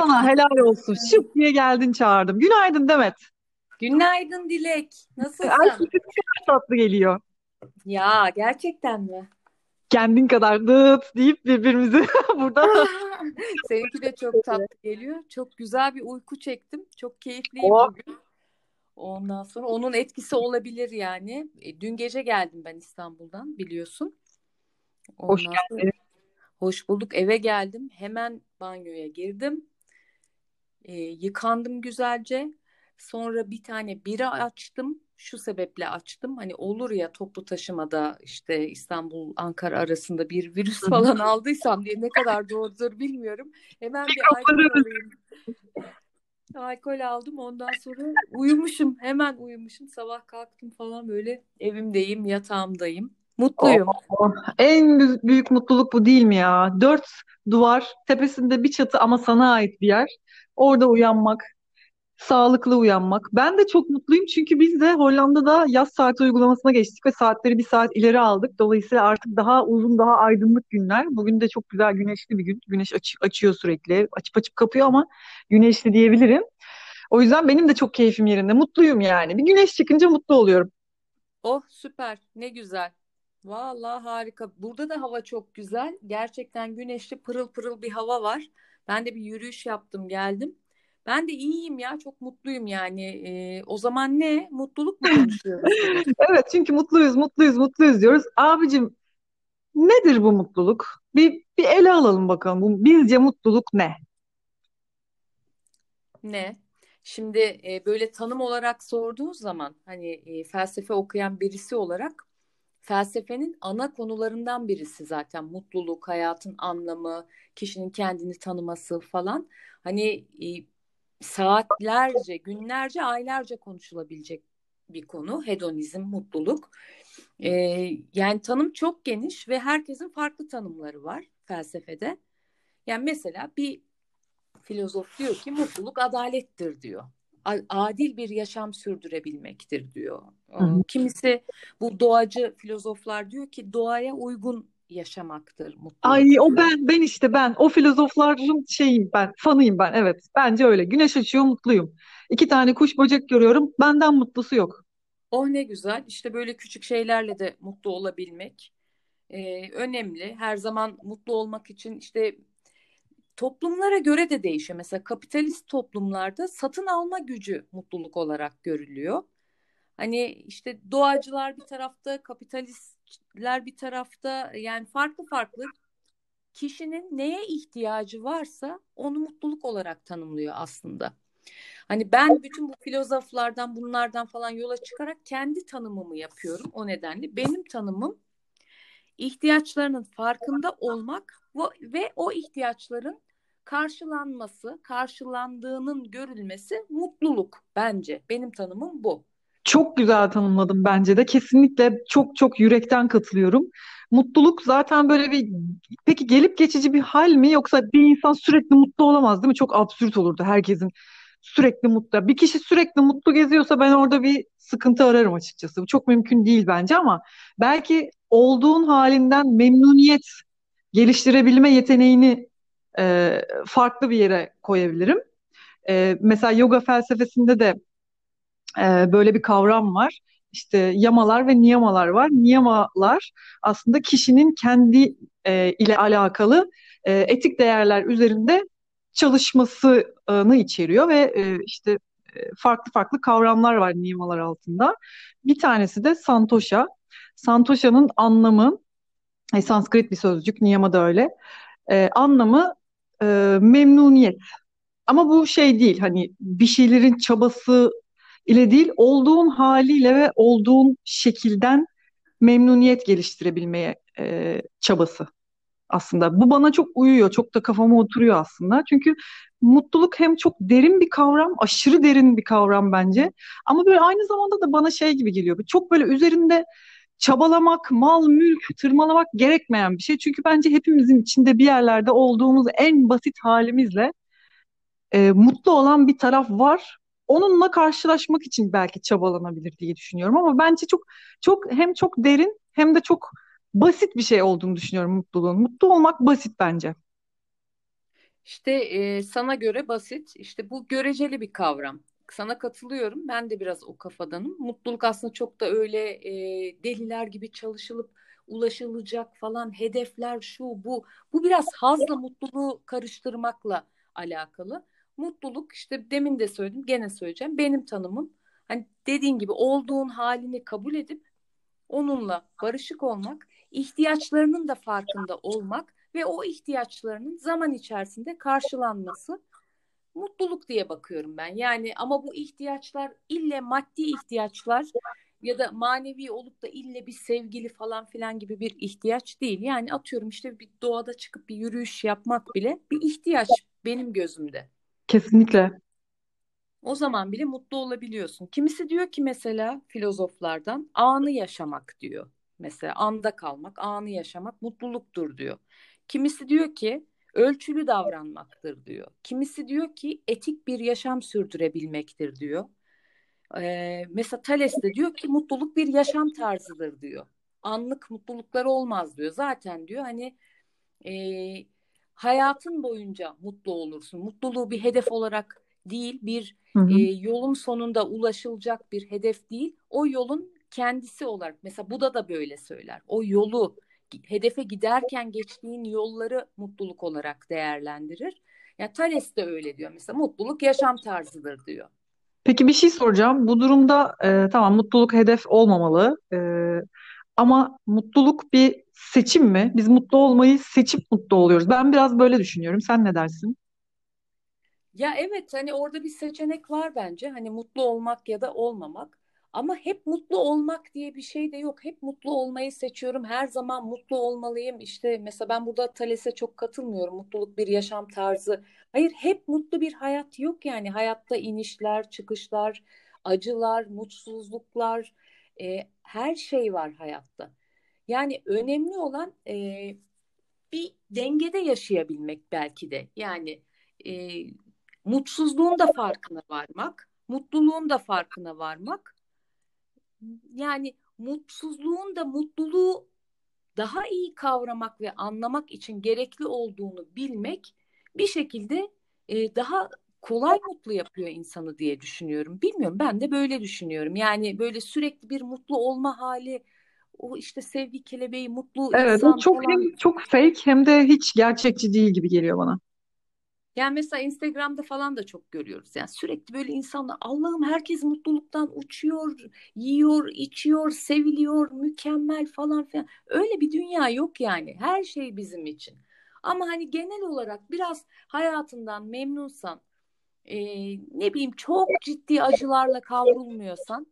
Sana helal olsun. Şıp diye geldin çağırdım. Günaydın Demet. Günaydın Dilek. Ay Nasılsın? sesin ne kadar tatlı geliyor. Ya gerçekten mi? Kendin kadar dıt deyip birbirimizi burada. Seninki de çok tatlı geliyor. Çok güzel bir uyku çektim. Çok keyifliyim Oh, bugün. Ondan sonra onun etkisi olabilir yani. E, dün gece geldim ben İstanbul'dan biliyorsun. hoş Ondan sonra geldin. hoş bulduk. Eve geldim. Hemen banyoya girdim. E, yıkandım güzelce. Sonra bir tane bira açtım. Şu sebeple açtım. Hani olur ya toplu taşımada işte İstanbul Ankara arasında bir virüs falan aldıysam diye ne kadar doğrudur bilmiyorum. Hemen bir alkol Mikropları alayım. Alkol aldım. Ondan sonra uyumuşum. Hemen uyumuşum. Sabah kalktım falan böyle evimdeyim, yatağımdayım. Oh, Mutluyum. en bü- büyük mutluluk bu değil mi ya? Dört duvar, tepesinde bir çatı ama sana ait bir yer. Orada uyanmak, sağlıklı uyanmak. Ben de çok mutluyum çünkü biz de Hollanda'da yaz saati uygulamasına geçtik ve saatleri bir saat ileri aldık. Dolayısıyla artık daha uzun, daha aydınlık günler. Bugün de çok güzel güneşli bir gün. Güneş aç- açıyor sürekli. Açıp açıp kapıyor ama güneşli diyebilirim. O yüzden benim de çok keyfim yerinde. Mutluyum yani. Bir güneş çıkınca mutlu oluyorum. Oh süper. Ne güzel. Vallahi harika. Burada da hava çok güzel. Gerçekten güneşli pırıl pırıl bir hava var. Ben de bir yürüyüş yaptım, geldim. Ben de iyiyim ya, çok mutluyum yani. Ee, o zaman ne? Mutluluk mu konuşuyoruz? Evet çünkü mutluyuz, mutluyuz, mutluyuz diyoruz. Abicim nedir bu mutluluk? Bir, bir ele alalım bakalım. Bu, bizce mutluluk ne? Ne? Şimdi e, böyle tanım olarak sorduğunuz zaman hani e, felsefe okuyan birisi olarak felsefenin ana konularından birisi zaten mutluluk, hayatın anlamı, kişinin kendini tanıması falan. Hani e, saatlerce, günlerce, aylarca konuşulabilecek bir konu. Hedonizm, mutluluk. E, yani tanım çok geniş ve herkesin farklı tanımları var felsefede. Yani mesela bir Filozof diyor ki mutluluk adalettir diyor. Adil bir yaşam sürdürebilmektir diyor. Hı Kimisi bu doğacı filozoflar diyor ki doğaya uygun yaşamaktır Ay mutluluk o diyor. ben, ben işte ben. O filozofların şeyiyim ben, fanıyım ben. Evet, bence öyle. Güneş açıyor, mutluyum. İki tane kuş böcek görüyorum. Benden mutlusu yok. Oh ne güzel. İşte böyle küçük şeylerle de mutlu olabilmek e, önemli. Her zaman mutlu olmak için işte toplumlara göre de değişiyor. Mesela kapitalist toplumlarda satın alma gücü mutluluk olarak görülüyor. Hani işte doğacılar bir tarafta, kapitalistler bir tarafta yani farklı farklı kişinin neye ihtiyacı varsa onu mutluluk olarak tanımlıyor aslında. Hani ben bütün bu filozoflardan bunlardan falan yola çıkarak kendi tanımımı yapıyorum o nedenle. Benim tanımım ihtiyaçlarının farkında olmak ve, o ihtiyaçların karşılanması, karşılandığının görülmesi mutluluk bence. Benim tanımım bu. Çok güzel tanımladım bence de. Kesinlikle çok çok yürekten katılıyorum. Mutluluk zaten böyle bir peki gelip geçici bir hal mi yoksa bir insan sürekli mutlu olamaz değil mi? Çok absürt olurdu herkesin sürekli mutlu. Bir kişi sürekli mutlu geziyorsa ben orada bir sıkıntı ararım açıkçası. Bu çok mümkün değil bence ama belki olduğun halinden memnuniyet geliştirebilme yeteneğini e, farklı bir yere koyabilirim. E, mesela yoga felsefesinde de e, böyle bir kavram var. İşte yamalar ve niyamalar var. Niyamalar aslında kişinin kendi e, ile alakalı e, etik değerler üzerinde çalışmasını içeriyor ve e, işte e, farklı farklı kavramlar var niyamalar altında. Bir tanesi de Santosha. Santosha'nın anlamı, e, Sanskrit bir sözcük, niyama da öyle. E, anlamı e, memnuniyet. Ama bu şey değil hani bir şeylerin çabası ile değil olduğun haliyle ve olduğun şekilden memnuniyet geliştirebilmeye e, çabası aslında. Bu bana çok uyuyor, çok da kafama oturuyor aslında. Çünkü mutluluk hem çok derin bir kavram, aşırı derin bir kavram bence. Ama böyle aynı zamanda da bana şey gibi geliyor. Çok böyle üzerinde çabalamak, mal, mülk, tırmalamak gerekmeyen bir şey. Çünkü bence hepimizin içinde bir yerlerde olduğumuz en basit halimizle e, mutlu olan bir taraf var. Onunla karşılaşmak için belki çabalanabilir diye düşünüyorum ama bence çok çok hem çok derin hem de çok basit bir şey olduğunu düşünüyorum mutluluğun. Mutlu olmak basit bence. İşte e, sana göre basit. İşte bu göreceli bir kavram. Sana katılıyorum. Ben de biraz o kafadanım. Mutluluk aslında çok da öyle e, deliler gibi çalışılıp ulaşılacak falan hedefler şu bu. Bu biraz hazla mutluluğu karıştırmakla alakalı. Mutluluk işte demin de söyledim gene söyleyeceğim. Benim tanımım hani dediğin gibi olduğun halini kabul edip onunla barışık olmak, ihtiyaçlarının da farkında olmak ve o ihtiyaçlarının zaman içerisinde karşılanması mutluluk diye bakıyorum ben. Yani ama bu ihtiyaçlar ille maddi ihtiyaçlar ya da manevi olup da ille bir sevgili falan filan gibi bir ihtiyaç değil. Yani atıyorum işte bir doğada çıkıp bir yürüyüş yapmak bile bir ihtiyaç benim gözümde. Kesinlikle. O zaman bile mutlu olabiliyorsun. Kimisi diyor ki mesela filozoflardan anı yaşamak diyor. Mesela anda kalmak, anı yaşamak mutluluktur diyor. Kimisi diyor ki ölçülü davranmaktır diyor. Kimisi diyor ki etik bir yaşam sürdürebilmektir diyor. Ee, mesela Thales de diyor ki mutluluk bir yaşam tarzıdır diyor. Anlık mutluluklar olmaz diyor. Zaten diyor hani e, hayatın boyunca mutlu olursun. Mutluluğu bir hedef olarak değil, bir Hı hı. e, yolun sonunda ulaşılacak bir hedef değil. O yolun kendisi olarak. Mesela Buda da böyle söyler. O yolu hedefe giderken geçtiğin yolları mutluluk olarak değerlendirir. Ya Thales de öyle diyor mesela mutluluk yaşam tarzıdır diyor. Peki bir şey soracağım. Bu durumda e, tamam mutluluk hedef olmamalı. E, ama mutluluk bir seçim mi? Biz mutlu olmayı seçip mutlu oluyoruz. Ben biraz böyle düşünüyorum. Sen ne dersin? Ya evet hani orada bir seçenek var bence. Hani mutlu olmak ya da olmamak. Ama hep mutlu olmak diye bir şey de yok. Hep mutlu olmayı seçiyorum. Her zaman mutlu olmalıyım. İşte mesela ben burada Thales'e çok katılmıyorum. Mutluluk bir yaşam tarzı. Hayır hep mutlu bir hayat yok yani. Hayatta inişler, çıkışlar, acılar, mutsuzluklar, e, her şey var hayatta. Yani önemli olan e, bir dengede yaşayabilmek belki de. Yani e, mutsuzluğun da farkına varmak, mutluluğun da farkına varmak. Yani mutsuzluğun da mutluluğu daha iyi kavramak ve anlamak için gerekli olduğunu bilmek bir şekilde e, daha kolay mutlu yapıyor insanı diye düşünüyorum. Bilmiyorum ben de böyle düşünüyorum. Yani böyle sürekli bir mutlu olma hali, o işte sevgi kelebeği, mutlu Evet, o insan çok falan hem çok fake hem de hiç gerçekçi değil gibi geliyor bana. Yani mesela Instagram'da falan da çok görüyoruz. Yani sürekli böyle insanlar Allah'ım herkes mutluluktan uçuyor, yiyor, içiyor, seviliyor, mükemmel falan filan. Öyle bir dünya yok yani. Her şey bizim için. Ama hani genel olarak biraz hayatından memnunsan, e, ne bileyim çok ciddi acılarla kavrulmuyorsan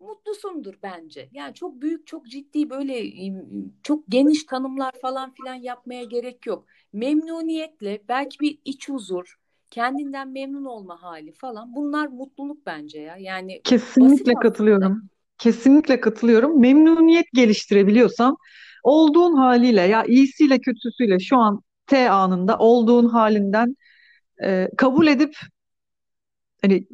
mutlusundur bence. Yani çok büyük, çok ciddi böyle çok geniş tanımlar falan filan yapmaya gerek yok. Memnuniyetle belki bir iç huzur, kendinden memnun olma hali falan bunlar mutluluk bence ya. Yani Kesinlikle aslında. katılıyorum. Kesinlikle katılıyorum. Memnuniyet geliştirebiliyorsan olduğun haliyle ya iyisiyle kötüsüyle şu an T anında olduğun halinden e, kabul edip hani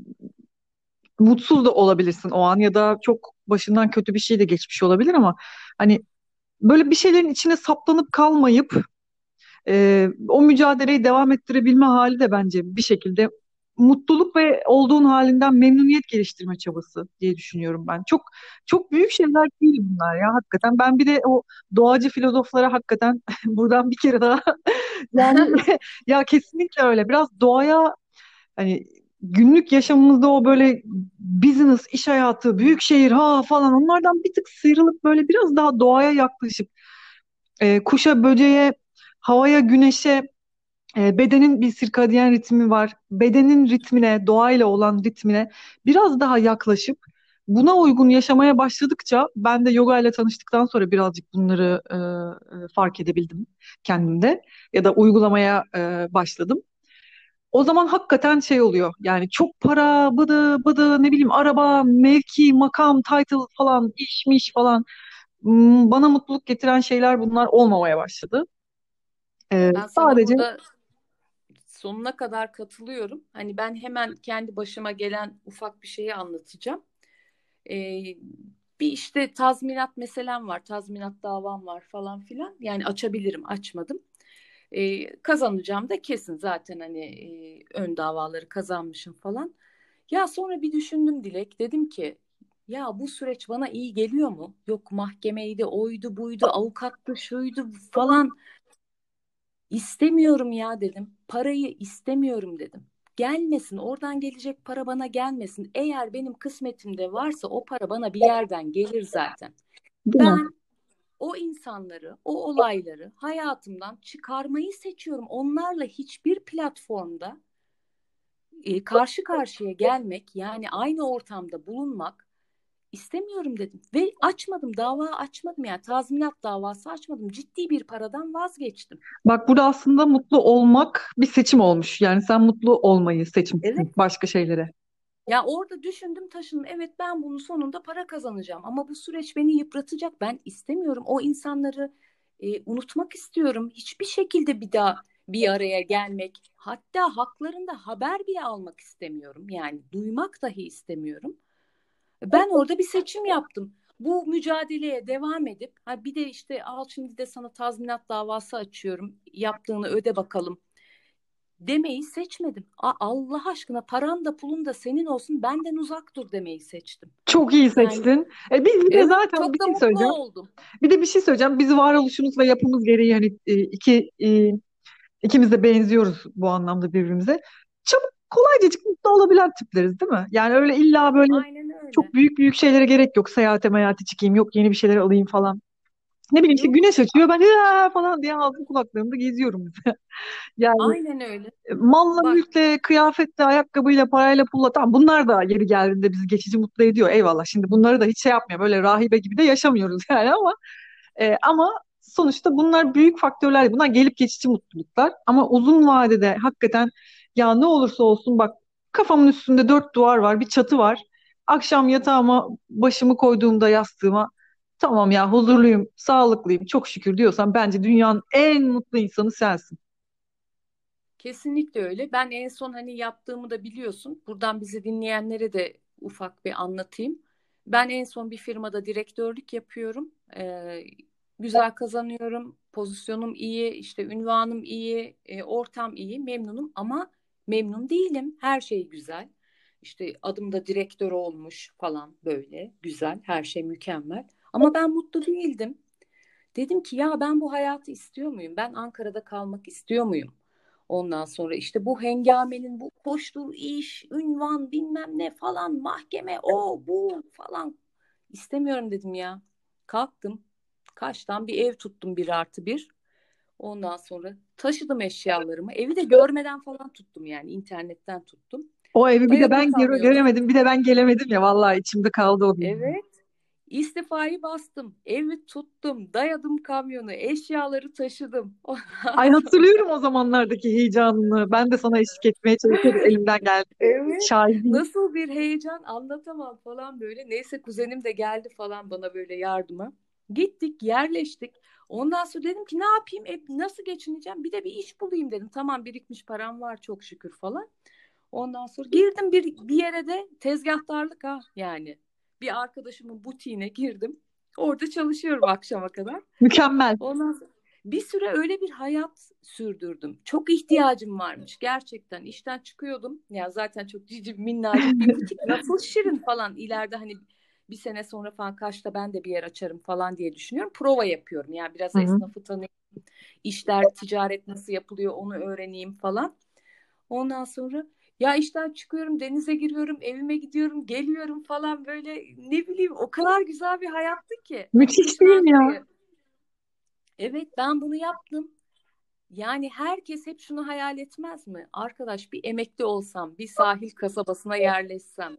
mutsuz da olabilirsin o an ya da çok başından kötü bir şey de geçmiş olabilir ama hani böyle bir şeylerin içine saplanıp kalmayıp e, o mücadeleyi devam ettirebilme hali de bence bir şekilde mutluluk ve olduğun halinden memnuniyet geliştirme çabası diye düşünüyorum ben. Çok çok büyük şeyler değil bunlar ya hakikaten. Ben bir de o doğacı filozoflara hakikaten buradan bir kere daha yani ya kesinlikle öyle. Biraz doğaya hani günlük yaşamımızda o böyle business, iş hayatı, büyük şehir ha falan onlardan bir tık sıyrılıp böyle biraz daha doğaya yaklaşıp e, kuşa, böceğe, havaya, güneşe e, bedenin bir sirkadiyen ritmi var. Bedenin ritmine, doğayla olan ritmine biraz daha yaklaşıp buna uygun yaşamaya başladıkça ben de yoga ile tanıştıktan sonra birazcık bunları e, e, fark edebildim kendimde ya da uygulamaya e, başladım. O zaman hakikaten şey oluyor. Yani çok para, bıdı bıdı ne bileyim araba, mevki, makam, title falan, işmiş falan. Hmm, Bana mutluluk getiren şeyler bunlar olmamaya başladı. Ee, Ben sadece sonuna kadar katılıyorum. Hani ben hemen kendi başıma gelen ufak bir şeyi anlatacağım. Ee, bir işte tazminat meselem var, tazminat davam var falan filan. Yani açabilirim, açmadım. E, kazanacağım da kesin zaten hani e, ön davaları kazanmışım falan. Ya sonra bir düşündüm Dilek. Dedim ki ya bu süreç bana iyi geliyor mu? Yok mahkemeydi, oydu, buydu, avukattı, şuydu falan. İstemiyorum ya dedim. Parayı istemiyorum dedim. Gelmesin, oradan gelecek para bana gelmesin. Eğer benim kısmetimde varsa o para bana bir yerden gelir zaten. Ben o insanları, o olayları hayatımdan çıkarmayı seçiyorum. Onlarla hiçbir platformda e, karşı karşıya gelmek, yani aynı ortamda bulunmak istemiyorum dedim. Ve açmadım, dava açmadım yani tazminat davası açmadım. Ciddi bir paradan vazgeçtim. Bak burada aslında mutlu olmak bir seçim olmuş. Yani sen mutlu olmayı seçmişsin Evet. başka şeylere. Ya orada düşündüm taşındım. Evet ben bunun sonunda para kazanacağım. Ama bu süreç beni yıpratacak. Ben istemiyorum. O insanları e, unutmak istiyorum. Hiçbir şekilde bir daha bir araya gelmek. Hatta haklarında haber bile almak istemiyorum. Yani duymak dahi istemiyorum. Ben orada bir seçim yaptım. Bu mücadeleye devam edip ha bir de işte al şimdi de sana tazminat davası açıyorum. Yaptığını öde bakalım demeyi seçmedim. A- Allah aşkına paran da pulun da senin olsun benden uzak dur demeyi seçtim. Çok iyi Yani seçtin. E biz bir de zaten çok bir da şey söyleyeceğim. oldum. Bir de bir şey söyleyeceğim. Biz varoluşumuz ve yapımız gereği hani e, iki e, ikimiz de benziyoruz bu anlamda birbirimize. Çabuk kolaycacık mutlu olabilen tipleriz değil mi? Yani öyle illa böyle öyle. çok büyük büyük şeylere gerek yok. Seyahate meyahate çıkayım yok yeni bir şeyler alayım falan. Ne bileyim işte güneş açıyor ben falan diye ağzım kulaklarımda geziyorum. Yani Aynen öyle. malla, Bak mülkle, kıyafetle, ayakkabıyla, parayla, pulla tamam bunlar da yeri geldiğinde bizi geçici mutlu ediyor. Eyvallah. Şimdi bunları da hiç şey yapmıyor. Böyle rahibe gibi de yaşamıyoruz yani ama e, ama sonuçta bunlar büyük faktörler. Bunlar gelip geçici mutluluklar. Ama uzun vadede hakikaten ya ne olursa olsun bak kafamın üstünde dört duvar var, bir çatı var. Akşam yatağıma başımı koyduğumda yastığıma tamam ya huzurluyum, sağlıklıyım, çok şükür diyorsan bence dünyanın en mutlu insanı sensin. kesinlikle öyle. Ben en son hani yaptığımı da biliyorsun. Buradan bizi dinleyenlere de ufak bir anlatayım. Ben en son bir firmada direktörlük yapıyorum. Ee, güzel kazanıyorum. Pozisyonum iyi, işte ünvanım iyi, e, ortam iyi, memnunum ama memnun değilim. Her şey güzel. İşte adım da direktör olmuş falan böyle. Güzel, her şey mükemmel. Ama ben mutlu değildim. Dedim ki ya ben bu hayatı istiyor muyum? Ben Ankara'da kalmak istiyor muyum? Ondan sonra işte bu hengamenin bu koştur iş, ünvan bilmem ne falan mahkeme o bu falan istemiyorum dedim ya. Kalktım. Kaçtan bir ev tuttum bir artı bir. Ondan sonra taşıdım eşyalarımı. Evi de görmeden falan tuttum yani internetten tuttum. O evi bir de Dayadım ben göremedim, bir de ben gelemedim ya vallahi içimde kaldı o benim. Evet. İstifayı bastım. Evi tuttum. Dayadım kamyonu. Eşyaları taşıdım. Ay hatırlıyorum o zamanlardaki heyecanını. Ben de sana eşlik etmeye çalışıyorum elimden geldi. Evet. Şahidiyim. Nasıl bir heyecan anlatamam falan böyle. Neyse kuzenim de geldi falan bana böyle yardıma. Gittik, yerleştik. Ondan sonra dedim ki ne yapayım? E, nasıl geçineceğim? Bir de bir iş bulayım dedim. Tamam birikmiş param var çok şükür falan. Ondan sonra girdim bir, bir yere de tezgahtarlık ha yani. Bir arkadaşımın butiğine girdim. Orada çalışıyorum akşama kadar. Mükemmel. Ondan sonra bir süre öyle bir hayat sürdürdüm. Çok ihtiyacım varmış gerçekten. İşten çıkıyordum. Ya zaten çok cici minnacık bir butik nasıl şirin falan ileride hani bir sene sonra falan Kaş'ta ben de bir yer açarım falan diye düşünüyorum. Prova yapıyorum. Yani biraz Hı hı. esnafı tanıyayım. işler, ticaret nasıl yapılıyor onu öğreneyim falan. Ondan sonra ya işten çıkıyorum, denize giriyorum, evime gidiyorum, geliyorum falan böyle ne bileyim o kadar güzel bir hayattı ki. Müthiş değil mi ya? Evet ben bunu yaptım. Yani herkes hep şunu hayal etmez mi? Arkadaş bir emekli olsam, bir sahil kasabasına yerleşsem.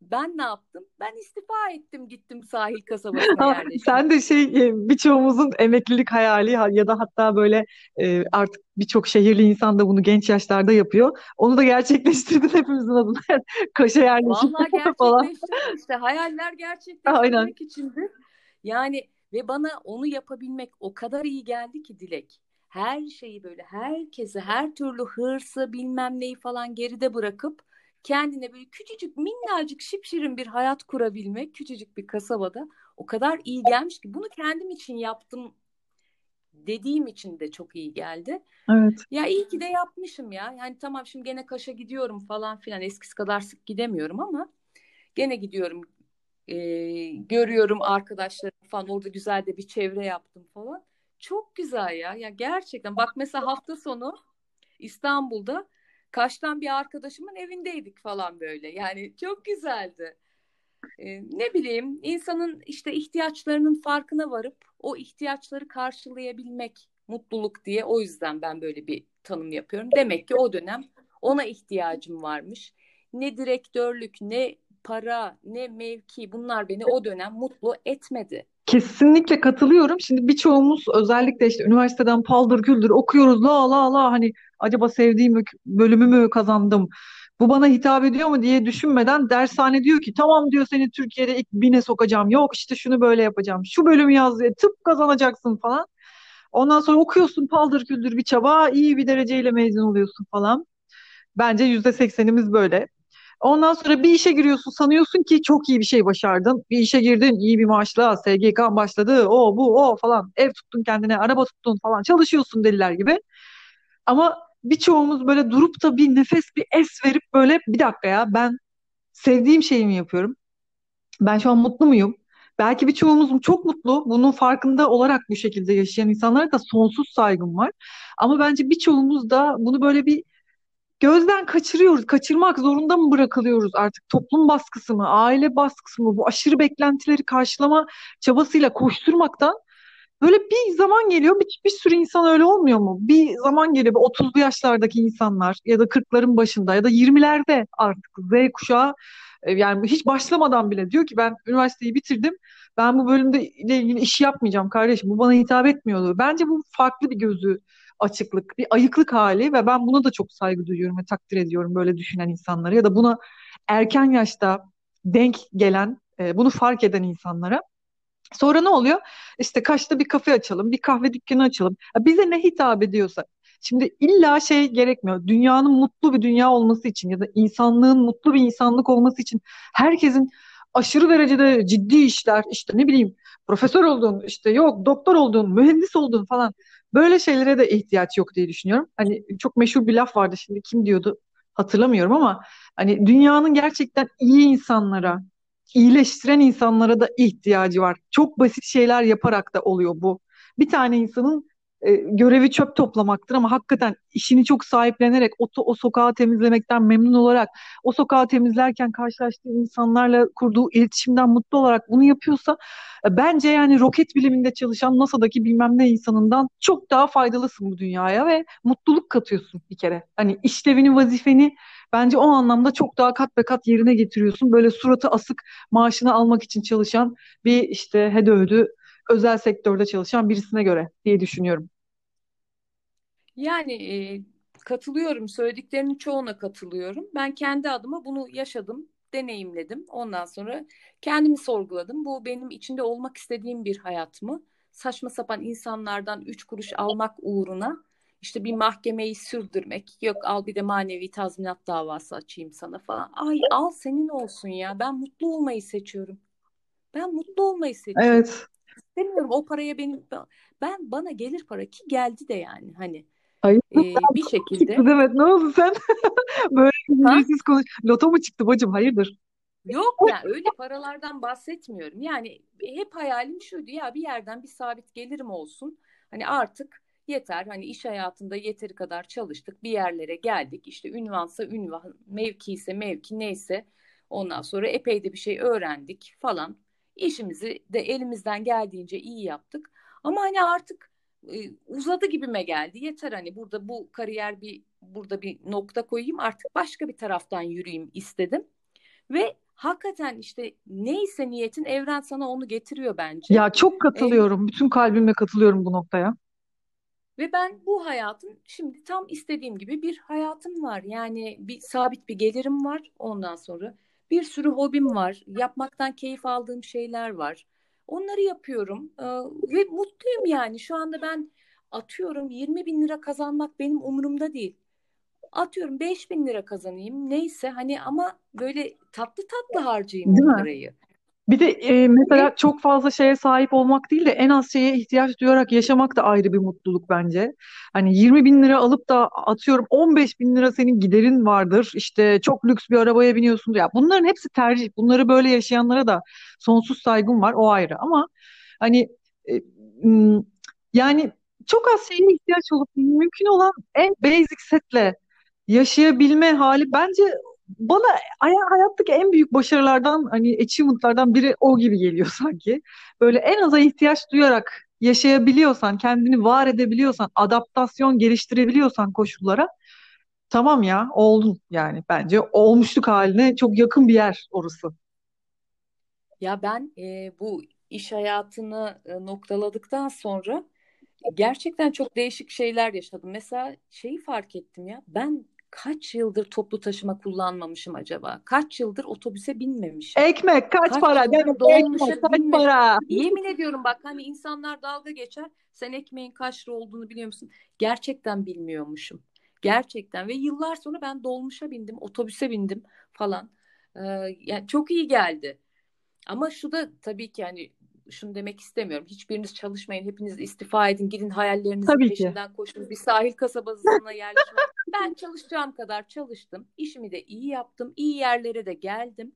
Ben ne yaptım? Ben istifa ettim, gittim sahil kasabasına yerleştim. sen de şey e, birçoğumuzun emeklilik hayali ha- ya da hatta böyle e, artık birçok şehirli insan da bunu genç yaşlarda yapıyor. Onu da gerçekleştirdin hepimizin adına. Kaş'a yerleşip Vallahi falan. gerçekleştirdim işte. Hayaller Aynen. gerçekleştirmek içindi. Yani ve bana onu yapabilmek o kadar iyi geldi ki Dilek. Her şeyi böyle herkese her türlü hırsı bilmem neyi falan geride bırakıp kendine böyle küçücük minnacık şipşirin bir hayat kurabilmek küçücük bir kasabada o kadar iyi gelmiş ki bunu kendim için yaptım dediğim için de çok iyi geldi. Evet. Ya iyi ki de yapmışım ya. Yani tamam şimdi gene Kaş'a gidiyorum falan filan. Eskisi kadar sık gidemiyorum ama gene gidiyorum. Ee, görüyorum arkadaşlarım falan. Orada güzel de bir çevre yaptım falan. Çok güzel ya. Ya gerçekten bak mesela hafta sonu İstanbul'da Kaş'tan bir arkadaşımın evindeydik falan böyle. Yani çok güzeldi. Ee, ne bileyim insanın işte ihtiyaçlarının farkına varıp o ihtiyaçları karşılayabilmek mutluluk diye o yüzden ben böyle bir tanım yapıyorum. Demek ki o dönem ona ihtiyacım varmış. Ne direktörlük, ne para, ne mevki bunlar beni o dönem mutlu etmedi. Kesinlikle katılıyorum. Şimdi birçoğumuz özellikle işte üniversiteden paldır küldür okuyoruz. La la la hani acaba sevdiğim bölümü mü kazandım? Bu bana hitap ediyor mu diye düşünmeden dershane diyor ki tamam diyor seni Türkiye'de ilk bine sokacağım. Yok işte şunu böyle yapacağım. Şu bölümü yaz diye tıp kazanacaksın falan. Ondan sonra okuyorsun paldır küldür bir çaba iyi bir dereceyle mezun oluyorsun falan. Bence yüzde seksenimiz böyle. Ondan sonra bir işe giriyorsun sanıyorsun ki çok iyi bir şey başardın. Bir işe girdin iyi bir maaşla SGK başladı o bu o falan ev tuttun kendine araba tuttun falan çalışıyorsun deliler gibi. Ama birçoğumuz böyle durup da bir nefes bir es verip böyle bir dakika ya ben sevdiğim şeyi mi yapıyorum? Ben şu an mutlu muyum? Belki birçoğumuz çok mutlu. Bunun farkında olarak bu şekilde yaşayan insanlara da sonsuz saygım var. Ama bence birçoğumuz da bunu böyle bir gözden kaçırıyoruz. Kaçırmak zorunda mı bırakılıyoruz artık? Toplum baskısı mı, aile baskısı mı, bu aşırı beklentileri karşılama çabasıyla koşturmaktan böyle bir zaman geliyor. Bir, bir sürü insan öyle olmuyor mu? Bir zaman geliyor. 30'lu yaşlardaki insanlar ya da 40'ların başında ya da 20'lerde artık Z kuşağı e, yani hiç başlamadan bile diyor ki ben üniversiteyi bitirdim. Ben bu bölümde ile ilgili iş yapmayacağım kardeşim. Bu bana hitap etmiyordu. Bence bu farklı bir gözü açıklık, bir ayıklık hali ve ben buna da çok saygı duyuyorum ve takdir ediyorum böyle düşünen insanları ya da buna erken yaşta denk gelen, e, bunu fark eden insanlara. Sonra ne oluyor? İşte Kaş'ta bir kafe açalım, bir kahve dükkanı açalım. Ya bize ne hitap ediyorsa. Şimdi illa şey gerekmiyor. Dünyanın mutlu bir dünya olması için ya da insanlığın mutlu bir insanlık olması için herkesin aşırı derecede ciddi işler, işte ne bileyim profesör olduğun, işte yok doktor olduğun, mühendis olduğun falan böyle şeylere de ihtiyaç yok diye düşünüyorum. Hani çok meşhur bir laf vardı şimdi kim diyordu hatırlamıyorum ama hani dünyanın gerçekten iyi insanlara, iyileştiren insanlara da ihtiyacı var. Çok basit şeyler yaparak da oluyor bu. Bir tane insanın e, görevi çöp toplamaktır ama hakikaten işini çok sahiplenerek o, o sokağı temizlemekten memnun olarak o sokağı temizlerken karşılaştığı insanlarla kurduğu iletişimden mutlu olarak bunu yapıyorsa e, bence yani roket biliminde çalışan NASA'daki bilmem ne insanından çok daha faydalısın bu dünyaya ve mutluluk katıyorsun bir kere. Hani işlevini, vazifeni bence o anlamda çok daha kat be kat yerine getiriyorsun. Böyle suratı asık maaşını almak için çalışan bir işte hede ödü özel sektörde çalışan birisine göre diye düşünüyorum. Yani e, katılıyorum. Söylediklerinin çoğuna katılıyorum. Ben kendi adıma bunu yaşadım, deneyimledim. Ondan sonra kendimi sorguladım. Bu benim içinde olmak istediğim bir hayat mı? Saçma sapan insanlardan üç kuruş almak uğruna işte bir mahkemeyi sürdürmek. Yok al bir de manevi tazminat davası açayım sana falan. Ay al senin olsun ya. Ben mutlu olmayı seçiyorum. Ben mutlu olmayı seçiyorum. Evet. İstemiyorum o paraya benim ben bana gelir para ki geldi de yani hani Hayır. e, bir şekilde. Çıktı Demet ne oldu sen? Böyle siz konuş. Loto mu çıktı bacım hayırdır? Yok yani öyle paralardan bahsetmiyorum. Yani hep hayalim şuydu ya bir yerden bir sabit gelirim olsun. Hani artık yeter hani iş hayatında yeteri kadar çalıştık bir yerlere geldik işte ünvansa ünvan mevki ise mevki neyse ondan sonra epey de bir şey öğrendik falan işimizi de elimizden geldiğince iyi yaptık ama hani artık e, uzadı gibime geldi yeter hani burada bu kariyer bir burada bir nokta koyayım artık başka bir taraftan yürüyeyim istedim ve hakikaten işte neyse niyetin evren sana onu getiriyor bence. Ya çok katılıyorum. Ee, Bütün kalbimle katılıyorum bu noktaya. Ve ben bu hayatın şimdi tam istediğim gibi bir hayatım var. Yani bir sabit bir gelirim var ondan sonra. Bir sürü hobim var. Yapmaktan keyif aldığım şeyler var. Onları yapıyorum ee, ve mutluyum yani. Şu anda ben atıyorum 20 bin lira kazanmak benim umurumda değil. Atıyorum 5 bin lira kazanayım neyse hani ama böyle tatlı tatlı harcayayım Değil mi? parayı. Bir de e, mesela çok fazla şeye sahip olmak değil de en az şeye ihtiyaç duyarak yaşamak da ayrı bir mutluluk bence. Hani 20 bin lira alıp da atıyorum 15 bin lira senin giderin vardır. İşte çok lüks bir arabaya biniyorsun. Ya bunların hepsi tercih. Bunları böyle yaşayanlara da sonsuz saygım var. O ayrı. Ama hani e, yani çok az şeye ihtiyaç olup mümkün olan en basic setle yaşayabilme hali bence bana hay- hayattaki en büyük başarılardan hani achievement'lardan biri o gibi geliyor sanki. Böyle en aza ihtiyaç duyarak yaşayabiliyorsan, kendini var edebiliyorsan, adaptasyon geliştirebiliyorsan koşullara tamam ya oldun yani bence olmuşluk haline çok yakın bir yer orası. ya ben e, bu iş hayatını e, noktaladıktan sonra gerçekten çok değişik şeyler yaşadım. Mesela şeyi fark ettim ya. Ben kaç yıldır toplu taşıma kullanmamışım acaba? Kaç yıldır otobüse binmemişim? Ekmek kaç Kaç para? Yıldır dolmuşa ekmek kaç binmemişim? para? Yemin ediyorum bak hani insanlar dalga geçer. Sen ekmeğin kaç lira olduğunu biliyor musun? Gerçekten bilmiyormuşum. Gerçekten ve yıllar sonra ben dolmuşa bindim, otobüse bindim falan. Ee, yani çok iyi geldi. Ama şu da tabii ki yani şunu demek istemiyorum. Hiçbiriniz çalışmayın, hepiniz istifa edin, gidin hayallerinizin Tabii ki. peşinden koşun, bir sahil kasabasına yerleşin. Ben çalışacağım kadar çalıştım. İşimi de iyi yaptım, iyi yerlere de geldim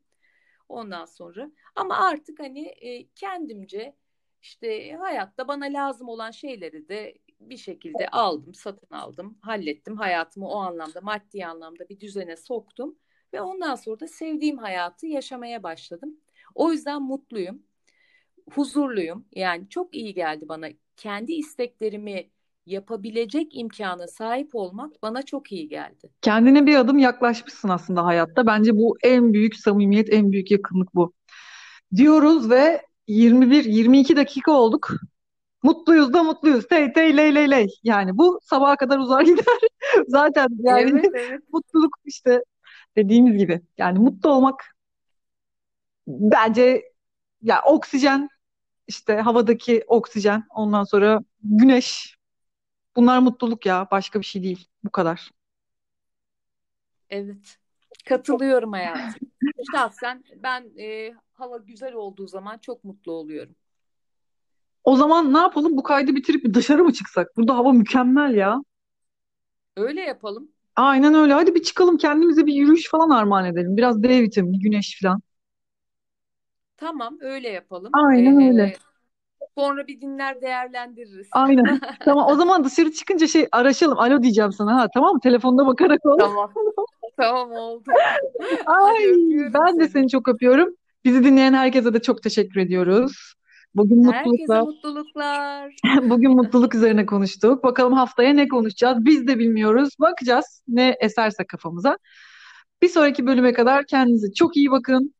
ondan sonra. Ama artık hani e, kendimce işte hayatta bana lazım olan şeyleri de bir şekilde aldım, satın aldım, hallettim. Hayatımı o anlamda, maddi anlamda bir düzene soktum ve ondan sonra da sevdiğim hayatı yaşamaya başladım. O yüzden mutluyum, huzurluyum. Yani çok iyi geldi bana. Kendi isteklerimi yapabilecek imkana sahip olmak bana çok iyi geldi. Kendine bir adım yaklaşmışsın aslında hayatta. Bence bu en büyük samimiyet, en büyük yakınlık bu. Diyoruz ve 21-22 dakika olduk. Mutluyuz da mutluyuz. Tey tey ley ley ley. Yani bu sabaha kadar uzar gider. Zaten yani Evet, evet. mutluluk işte dediğimiz gibi. Yani mutlu olmak bence ya oksijen işte havadaki oksijen ondan sonra güneş bunlar mutluluk ya başka bir şey değil. Bu kadar. Evet. Katılıyorum hayatım. Şahsen ben e, hava güzel olduğu zaman çok mutlu oluyorum. O zaman ne yapalım? Bu kaydı bitirip bir dışarı mı çıksak? Burada hava mükemmel ya. Öyle yapalım. Aynen öyle. Hadi bir çıkalım kendimize bir yürüyüş falan armağan edelim. Biraz D vitamini, güneş falan. Tamam, öyle yapalım. Aynen öyle. E, sonra bir dinler değerlendiririz. Aynen. Tamam o zaman dışarı çıkınca şey araşalım. Alo diyeceğim sana ha. Tamam mı? Telefonda bakarak ol. Tamam. Tamam oldu. Ay Hadi öpüyorum ben de seni. seni çok öpüyorum. Bizi dinleyen herkese de çok teşekkür ediyoruz. Bugün Herkese mutlulukla, mutluluklar. bugün mutluluk üzerine konuştuk. Bakalım haftaya ne konuşacağız? Biz de bilmiyoruz. Bakacağız ne eserse kafamıza. Bir sonraki bölüme kadar kendinize çok iyi bakın.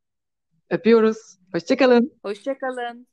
Öpüyoruz. Hoşça kalın. Hoşça kalın.